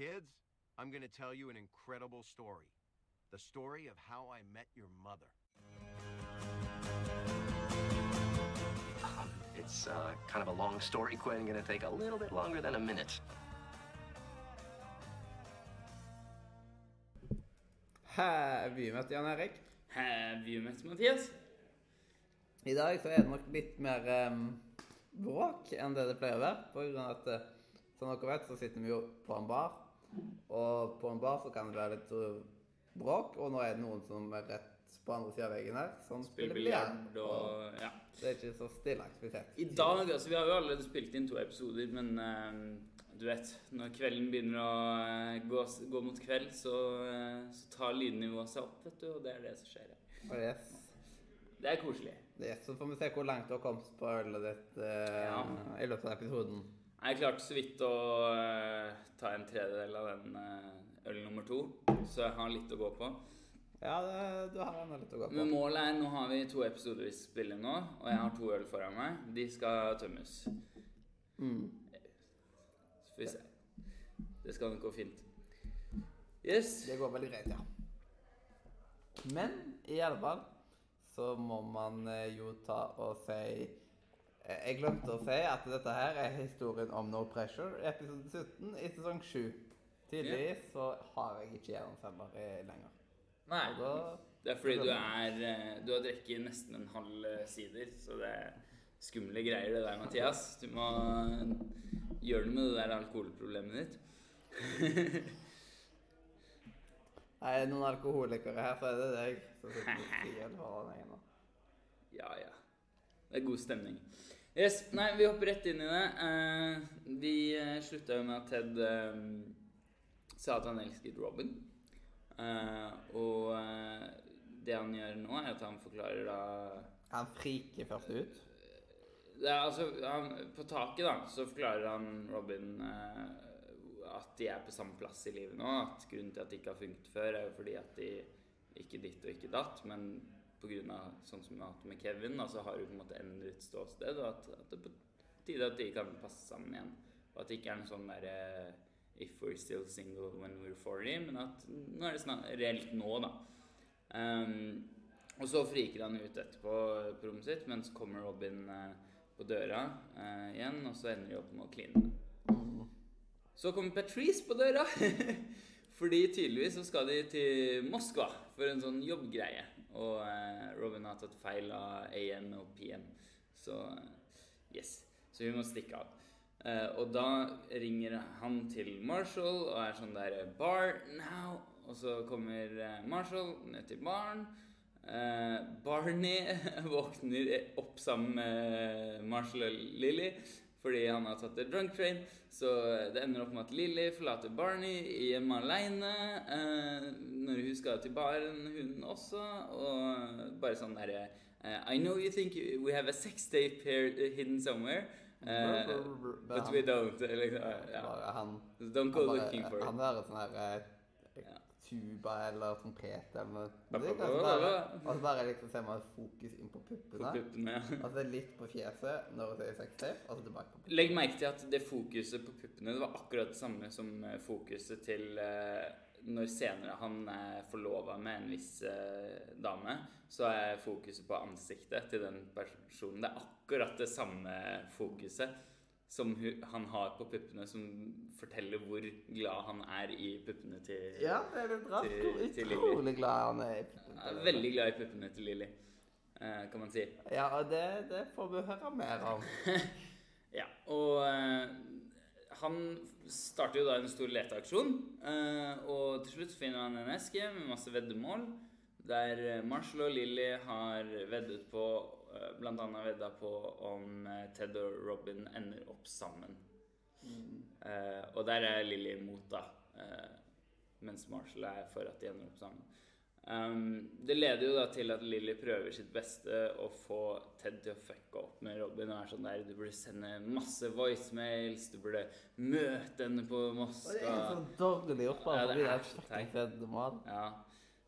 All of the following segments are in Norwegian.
Kids, I'm going to tell you an incredible story. The story of how I met your mother. It's uh, kind of a long story, Quinn. Going to take a little bit longer than a minute. Have you met Jan Erik? Have you met Mathias? I dag så er det nok litt mer um, bråk enn det det pleier å være. På grunn av at, eh, som dere vet, så sitter vi jo på en bar. Og på en bar så kan det være litt uh, bråk, og nå er det noen som er rett på andre sida av veggen her, som Spiller biljard og, og Ja. Det er ikke så stille aktivitet. I dag, altså Vi har jo allerede spilt inn to episoder, men uh, du vet Når kvelden begynner å uh, gå, gå mot kveld, så, uh, så tar lydnivået seg opp, vet du, og det er det som skjer her. Oh, yes. Det er koselig. yes. Så får vi se hvor langt du har kommet på ølet ditt eh, Ja. i løpet av episoden. Jeg klarte så vidt å eh, ta en tredjedel av den eh, øl nummer to, så jeg har litt å gå på. Ja, det, du har ennå litt å gå på. Men målet er Nå har vi to episoder vi spiller nå, og jeg har to øl foran meg. De skal tømmes. Mm. Så får vi se. Det skal nok gå fint. Yes. Det går veldig greit, ja. Men i alle fall så må man eh, jo ta og si Jeg glemte å si at dette her er historien om No Pressure, episode 17 i sesong 7. Tidligvis så har jeg ikke gjennomfeller lenger. Nei. Da Det er fordi du er eh, Du har drukket nesten en halv eh, sider, så det er skumle greier det der, Mathias. Du må gjøre noe med det der alkoholproblemet ditt. Er det noen alkoholikere her, så er det deg. Så sitter du stille foran deg nå. Ja, ja. Det er god stemning. Yes, Nei, vi hopper rett inn i det. Uh, vi uh, slutta jo med at Ted eh, sa at han elsket Robin. Uh, og eh, det han gjør nå, er at han forklarer da Han friker først ut. er, altså, han, På taket da, så forklarer han Robin eh, at de er på samme plass i livet nå. At grunnen til at det ikke har funket før, er jo fordi at de ikke ditt og ikke datt. Men pga. sånn som vi har hatt med Kevin, da, så har du på en måte endret ståsted. Og at, at det på tide at de kan passe sammen igjen. Og at det ikke er en sånn derre If we're still single when we're 40, men at nå er det snart reelt nå, da. Um, og så friker han ut etterpå på rommet sitt, men så kommer Robin uh, på døra uh, igjen, og så ender de opp med å kline. Så kommer Patrice på døra. Fordi tydeligvis så skal de til Moskva for en sånn jobbgreie. Og eh, Robin har tatt feil av AM og PM. Så eh, yes. Så hun må stikke av. Eh, og da ringer han til Marshall og er sånn der Bar now. Og så kommer Marshall ned til baren. Barney våkner opp sammen med Marshall og Lily fordi han har tatt et drunk train. Så det ender opp med at Lily forlater Barney hjemme aleine eh, når hun skal til baren, hun også. Og bare sånn derre eh, I know you think we have a sex tape here hidden somewhere. eh, but we don't. Liksom, ja. Han Don't go han bare- looking for Han it. hører sånn her eh, Ja. Tuba eller trompet eller noe. Det er ba, bare, ba. og så bare liksom ser man fokus inn på På puppene. puppene. ja. Altså litt på fjeset når hun sier sextape, og så tilbake på puppene. Legg merke til at det fokuset på puppene Det var akkurat det samme som eh, fokuset til eh, når senere han er forlova med en viss eh, dame. Så er fokuset på ansiktet til den personen Det er akkurat det samme fokuset som han har på puppene, som forteller hvor glad han er i puppene til Ja, det er bra. til- til utrolig glad han er i puppene. Veldig glad i puppene til Lily, eh, kan man si. Ja, og det, det får vi høre mer om. Ja, og eh, han starter jo da en stor leteaksjon. eh, og til slutt finner han en eske med masse veddemål. Der Marshall og Lily har veddet på eh, annet vedda på om eh, Ted og Robin ender opp sammen. Eh, og der er Lily imot, da. eh, mens Marshall er for at de ender opp sammen. Um, det leder jo da til at Lily prøver sitt beste å få Ted til å fucke opp med Robin. Og er sånn der, Du burde sende masse voicemails, du burde møte henne på Og det er Moskva. så dårlig bare Ja, det er det så teit.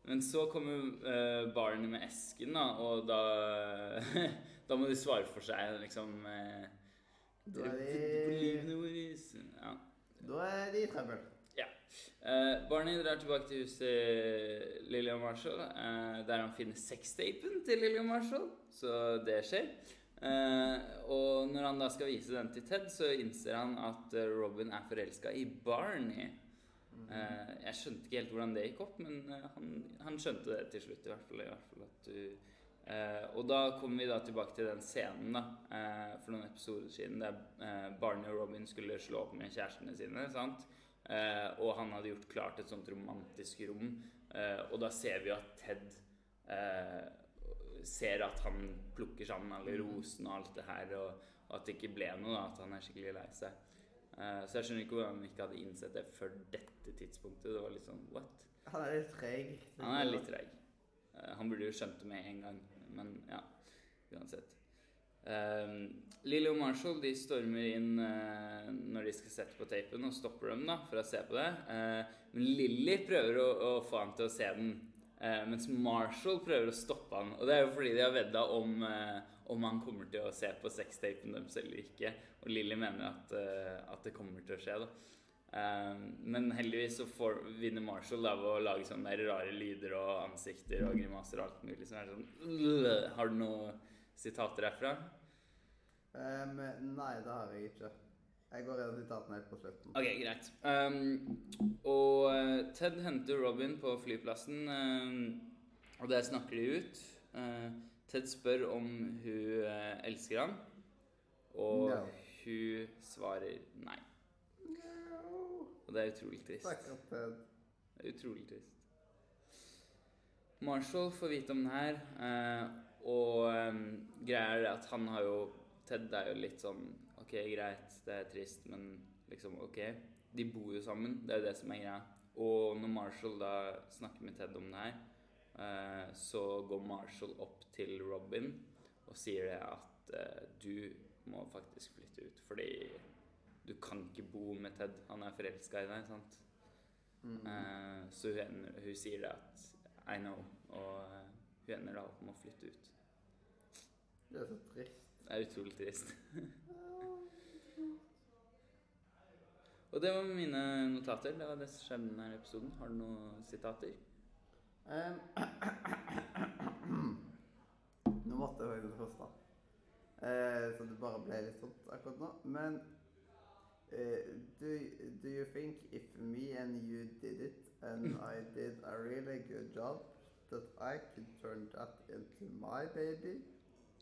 Men så kommer uh, Barney med esken, da, og da Da må de svare for seg, liksom. Uh, Da er de-. Ja. Da er de i trøbbel. Ja. Eh, Barney drar tilbake til huset Lillian Marshall, eh, der han finner sextapen til Lillian Marshall. Så det skjer. Eh, og når han da skal vise den til Ted, så innser han at eh, Robin er forelska i Barney. Eh, jeg skjønte ikke helt hvordan det gikk opp, men eh, han, han skjønte det til slutt. i hvert fall, i hvert fall at du... Eh, og da kommer vi da tilbake til den scenen da, eh, for noen episoder siden der eh, Barney og Robin skulle slå opp med kjærestene sine. sant? Eh, og han hadde gjort klart et sånt romantisk rom. Og da ser vi at Ted ser at han plukker sammen alle rosene og alt det her, og, og at det ikke ble noe, da, at han er skikkelig lei seg. Eh, så jeg skjønner ikke hvordan han ikke hadde innsett det før dette tidspunktet. Det var litt sånn what? Han er litt treg. Han er litt treig. Eh, han burde jo skjønt det med en gang, men ja, uansett. Um, Lily og Marshall de stormer inn uh, når de skal sette på tapen, og stopper dem da for å se på det. Uh, men Lily prøver å, å få han til å se den, uh, mens Marshall prøver å stoppe han. Og det er jo fordi de har vedda om, eh, om han kommer til å se på sextapen deres eller ikke. Og Lily mener at, eh, at det kommer til å skje. da. Eh, men heldigvis så får, vinner Marshall av å lage sånne rare lyder og ansikter og grimaser og alt mulig. Som er sånn. Har du noen sitater herfra? Um, nei, det har jeg ikke. Jeg går gjennom sitatene helt på slutten. Ok, greit. Um, og eh, Ted henter Robin på flyplassen, um, og der snakker de ut. Uh, Ted spør om hun eh, elsker han, og No. hun svarer nei. Og det er utrolig trist. Det er utrolig trist. Marshall får vite om den her, eh, og greier greia er at han har jo Ted er jo litt sånn OK, greit, det er trist, men liksom OK. De bor jo sammen, det er jo det som er greia. Og når Marshall da snakker med Ted om det her, eh, så går Marshall opp til Robin og sier det at uh, du må faktisk flytte ut, fordi du kan ikke bo med Ted. Han er forelska i deg, sant? Eh, så hun, hun sier det at I know, og uh, hun ender da opp med å flytte ut. Det er så trist. Det er utrolig trist. og det var mine notater. Det var det som skjedde i denne episoden. Har du noen sitater? Um, faktisk. Eh, så det bare ble litt sånn akkurat nå. Men eh, do, do you think if me and you did it, and I did a really good job, that I could turn that into my baby?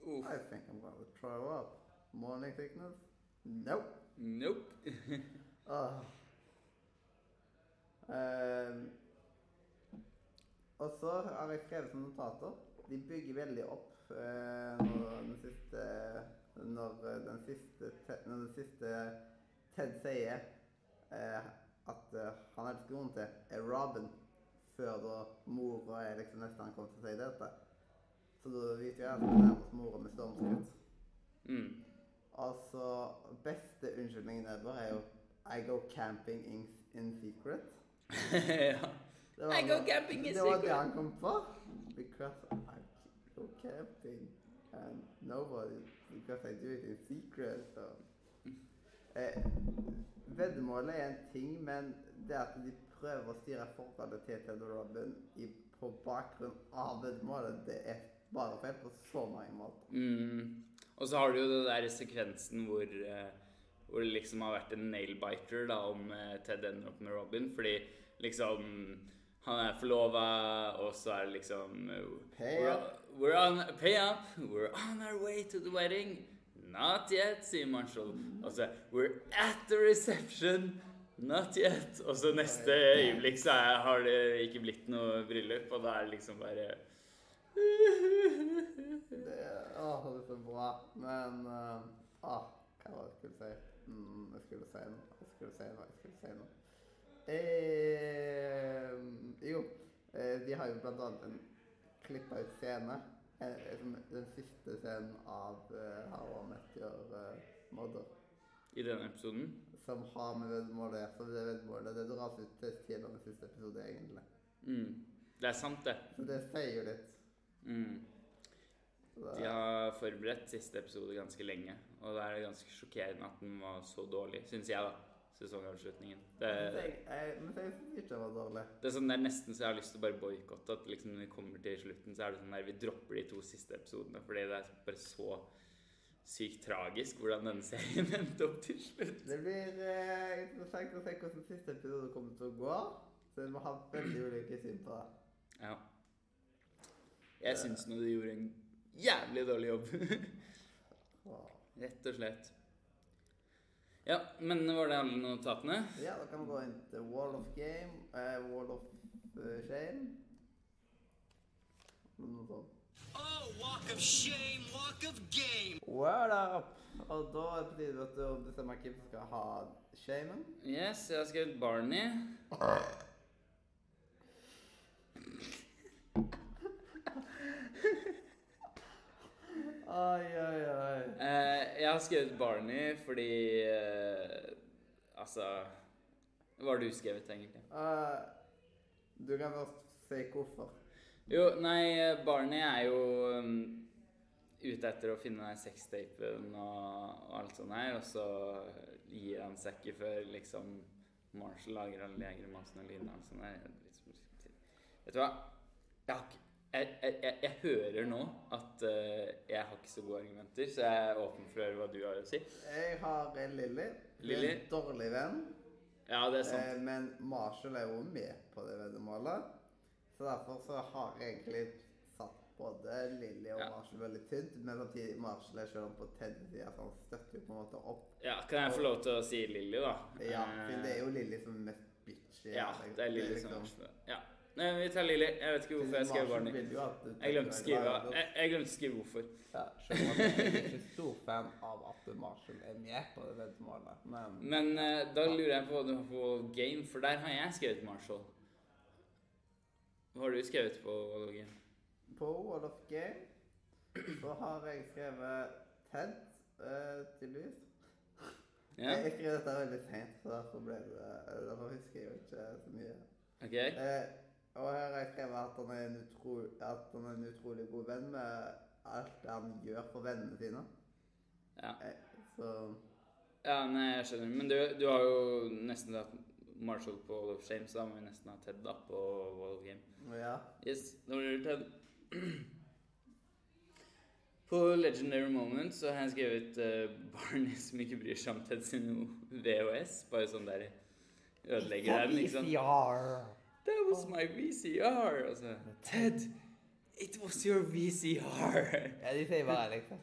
Oof. I think I'm gonna throw up. Morning sickness? Nope. Nope. oh. Um, og så har jeg skrevet noen notater. De bygger veldig opp når den siste Når den siste, når den siste Ted sier eh, at han han elsker noen til, er Robin, før da mora er liksom nesten han kommer til å si dette. Så da vet jeg at vi er oss mora med stormskritt. Mm. Altså, beste unnskyldningen ever er jo I go camping in, in secret. ja. Det var I go camping in Det var det han kom på. Because Go camping and nobody Because I do it in secret. So. Eh, veddemålet er en ting, men det at de prøver å styre forholdet til Ted og Robin på bakgrunn av veddemålet, det er bare feil på så mange måter. Mm. Og så har du jo det der sekvensen hvor, eh, hvor det liksom har vært en nail-biter da, om eh, Ted ender opp med Robin. Fordi liksom han er forlova, og så er det liksom eh, Pay we're, up. we're on, Pay up. We're on our way to the wedding. Not yet, sier Marshall. Og så We're at the reception. Not yet. Og så neste øyeblikk så er, har det ikke blitt noe bryllup, og da er det liksom bare Det er, det er så bra. Men uh, Å, Hva var det jeg skulle si? Mm, jeg skulle si noe. Jeg skulle si noe. Jeg skulle si noe. Eh, jo, eh, de har jo blant annet en klippa ut scene. Eh, den siste scenen av uh, How I Met Your uh, Mother. I denne episoden. Som har med veddemålet å det veddemålet det dras ut til tidligere siste episode, egentlig. Mm. Det er sant, det. Så det sier jo litt. Mm. De har forberedt siste episode ganske lenge, og da er det ganske sjokkerende at den var så dårlig, syns jeg, da. Sesongavslutningen. Det, jeg, jeg, men jeg ikke det var dårlig. det er sånn, det er nesten så jeg har lyst til å bare boikotte at liksom når vi kommer til slutten, så er det sånn der vi dropper de to siste episodene, fordi det er bare så sykt tragisk hvordan denne serien endte opp til slutt. Det blir eh, interessant å se hvordan siste episode kommer til å gå. Så vi har veldig ulike syn på det. Ja. Jeg syns nå du gjorde en jævlig dårlig jobb. Rett og slett. Ja, men var det alle notatene? Ja, da kan vi gå inn til Wall of Game, uh, Wall of eh, Shame. Oh, walk of shame, walk of game. Word up! Og da er det på tide at du bestemmer hvem som skal ha shamen. Yes, jeg har skrevet Barney. Oi, oi, oi. Eh, jeg har skrevet Barney fordi eh, Altså Hva har du skrevet, egentlig? Eh, du kan først si hvorfor. Jo, nei, Barney er jo um, ute etter å finne den sextapen og, og alt sånt her, og så gir han seg ikke før liksom Marshall lager alle de grimasene og lydene og sånn der. Liksom, Vet du hva? Jeg, har ikke, jeg, jeg, hører nå at uh, jeg har ikke så gode argumenter, så jeg er åpen for å høre hva du har å si. Jeg har en Lilly. Er Lilly? En dårlig venn. Ja, det er sant. Eh, men Marshall er jo med på det veddemålet. Så derfor så har jeg egentlig satt både Lilly og Ja. Marshall veldig tynt. Men samtidig Marshall er selv om på side, så han støtter jo på en måte opp. Ja, kan jeg få lov til å si Lilly, da? Ja, Eh, for det er jo Lilly som er mest bitchy. Ja, det er Lilly som liksom- Ja. Nei, vi tar Lilly. Jeg vet ikke hvorfor jeg skrev Barney. Jeg glemte å skrive, jeg, jeg glemte å skrive hvorfor. Ja, selv om jeg er ikke stor fan av at Marshall er med på det veddemålet. Men Men eh, da lurer jeg på på Game, for der har jeg skrevet Marshall. Hva har du skrevet på Wall of Game? på Wall of Game så har jeg skrevet Ted, uh, lys. Ja, Jeg skrev dette veldig sent, så derfor ble det Derfor husker jeg jo ikke så mye. ok. Eh, og her har jeg skrevet at han, er en utro, at han er en utrolig god venn med alt han gjør for vennene sine. Ja, Eh, så ja nei, jeg skjønner. Men du, du har jo nesten hatt Marshall på Wall of Shame, så da må vi nesten ha Ted da på Wall of Game. ja. Yes, da blir det Ted. På Legendary Moment så har jeg skrevet uh, Barney som ikke bryr seg om Ted sin VHS. Bare sånn der ødelegger den, liksom. That was my VCR! Og så Ted! It was your VCR! ja, de sier bare liksom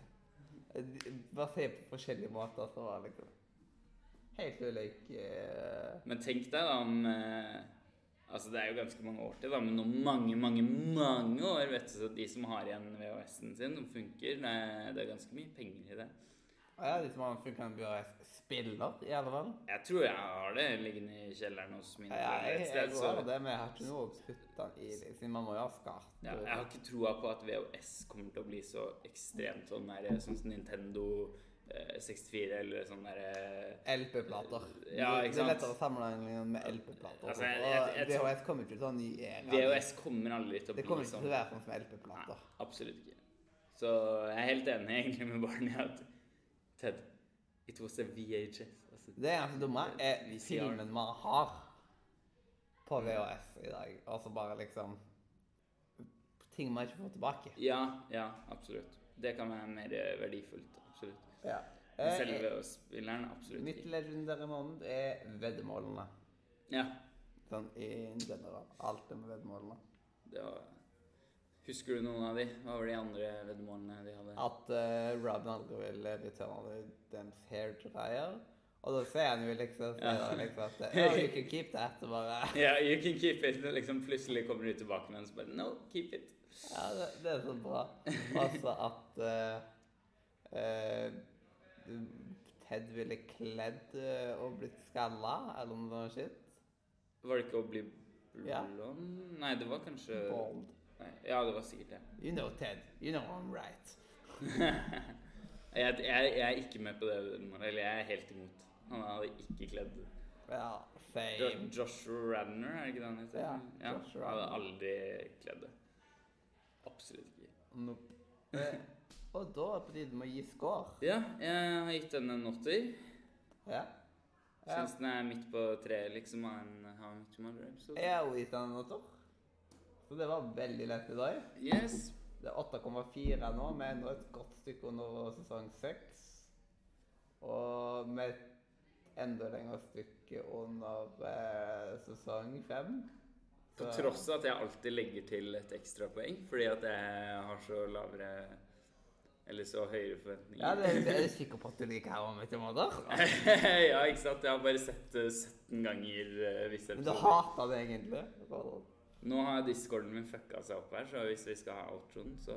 Bare sier på forskjellige måter, så var liksom Helt ulik uh... Men tenk deg da om uh, Altså, det er jo ganske mange år til, da, men om mange, mange, mange år, vet du, så de som har igjen VHS-en sin, som funker, det det er ganske mye penger i det. Ja, de som har være spiller, i alle fall. Jeg tror jeg har det liggende i kjelleren hos mine Ja, jeg, jeg, jeg det, men jeg har ikke noe å putte i det, siden man må jo ha skart. ja, jeg har ikke troa på at VHS kommer til å bli så ekstremt sånn der, sånn som Nintendo eh, 64 eller sånn derre LP-plater. Ja, Det- er lettere å sammenligne med LP-plater. Altså, VHS kommer ikke til å ha ny era. VHS kommer aldri til å bli sånn. Det kommer ikke sånn. til å være sånn som LP-plater. absolutt ikke. Så jeg er helt enig egentlig med Barney at Ted, it was a VHS. Altså, Det eneste dumme er filmen man har på VHS i dag. Altså bare liksom Ting man ikke får tilbake. Ja, ja, absolutt. Det kan være mer eh, verdifullt. Absolutt. Ja. Eh, selve spilleren, absolutt Mitt legendære moment er veddemålene. Ja, Sånn i general. Alt det med veddemålene. det var Husker du noen av de? Hva var de andre veddemålene de hadde? At uh, Robin aldri vil returnere Dems hair-greier. Og da ser han jo liksom, Ja. liksom at oh, you can keep that. Og bare, Ja, you can keep it. og Liksom plutselig kommer du tilbake med en så bare No, keep it. ja, det, det er så bra. Altså at uh, uh, Ted ville kledd eh, og blitt skalla, eller noe sånt. Var det ikke å bli Ja. blond? Nei, det var kanskje Bald. Nei, Ja, det var sikkert det. You know Ted. You know I'm right. jeg, jeg, jeg er ikke med på det. Eller jeg er helt imot. Han hadde ikke kledd well, fame. Joshua Radner, er det ikke det han heter? Ja, Josh Han hadde aldri kledd det. Absolutt ikke. Nope. Eh, og da er det på tide med å gi score. Ja, jeg har gitt den en åtter. Ja. Ja. Syns den er midt på treet, liksom, av en How Your Mother-episode. Jeg har gitt den en åtter. Så det var veldig lett i dag. Yes. Det er 8,4 nå, med enda et godt stykke under sesong 6. Og med et enda lengre stykke under eh, sesong 5. På tross av at jeg alltid legger til et ekstrapoeng, fordi at jeg har så lavere Eller så høyere forventninger. Ja, det, det er du sikker på at du liker her om etter måneder? ja, ikke sant? Jeg har bare sett det 17 ganger uh, visse Men du hater det egentlig. Nå har discorden min fucka seg opp her, så hvis vi skal ha outroen, så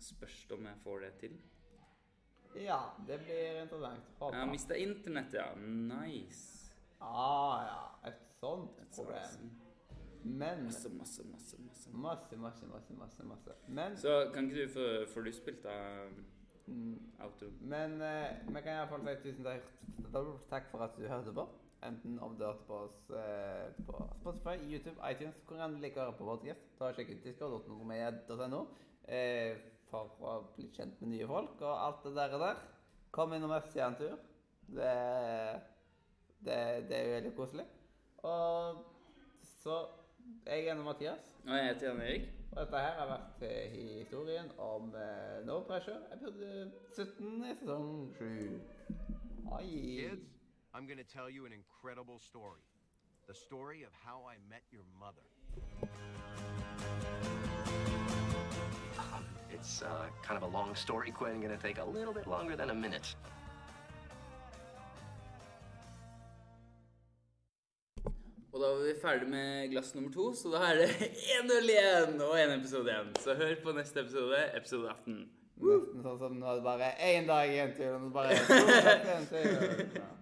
spørs det om jeg får det til. Ja, det blir interessant. Jeg har mista internett, ja. Nice. Ah, ja. Et sånt Et problem. Sånn. Men Masse, masse, masse. masse. Masse, masse, masse, masse. masse. Men, Så kan ikke du få få du spilt av mm, outroen? men eh, vi kan iallfall si tusen takk, takk for at du hørte på. Enten om du hørte på oss eh, på Spotify, YouTube, iTunes, hvor enn du liker å høre på podcast. Ta og Sjekk ut discord.nomedia.no eh, for å bli kjent med nye folk og alt det der. og der. Kom innom FC en tur. Det, det, det er jo veldig koselig. Og så Jeg er Mathias. Og jeg heter Jan Erik. Og dette her har vært eh, historien om eh, No Pressure, episode 17 i sesong 7. Oi. I'm going to tell you an incredible story. The story of how I met your mother. Um, it's uh, kind of a long story, Quinn. Gonna take a little bit longer than a minute. Og da var vi ferdig med glass nummer to, så da er det 1-0 igjen og én episode igjen. Så hør på neste episode, episode 18. Nesten sånn som nå er det bare én dag igjen til, og nå bare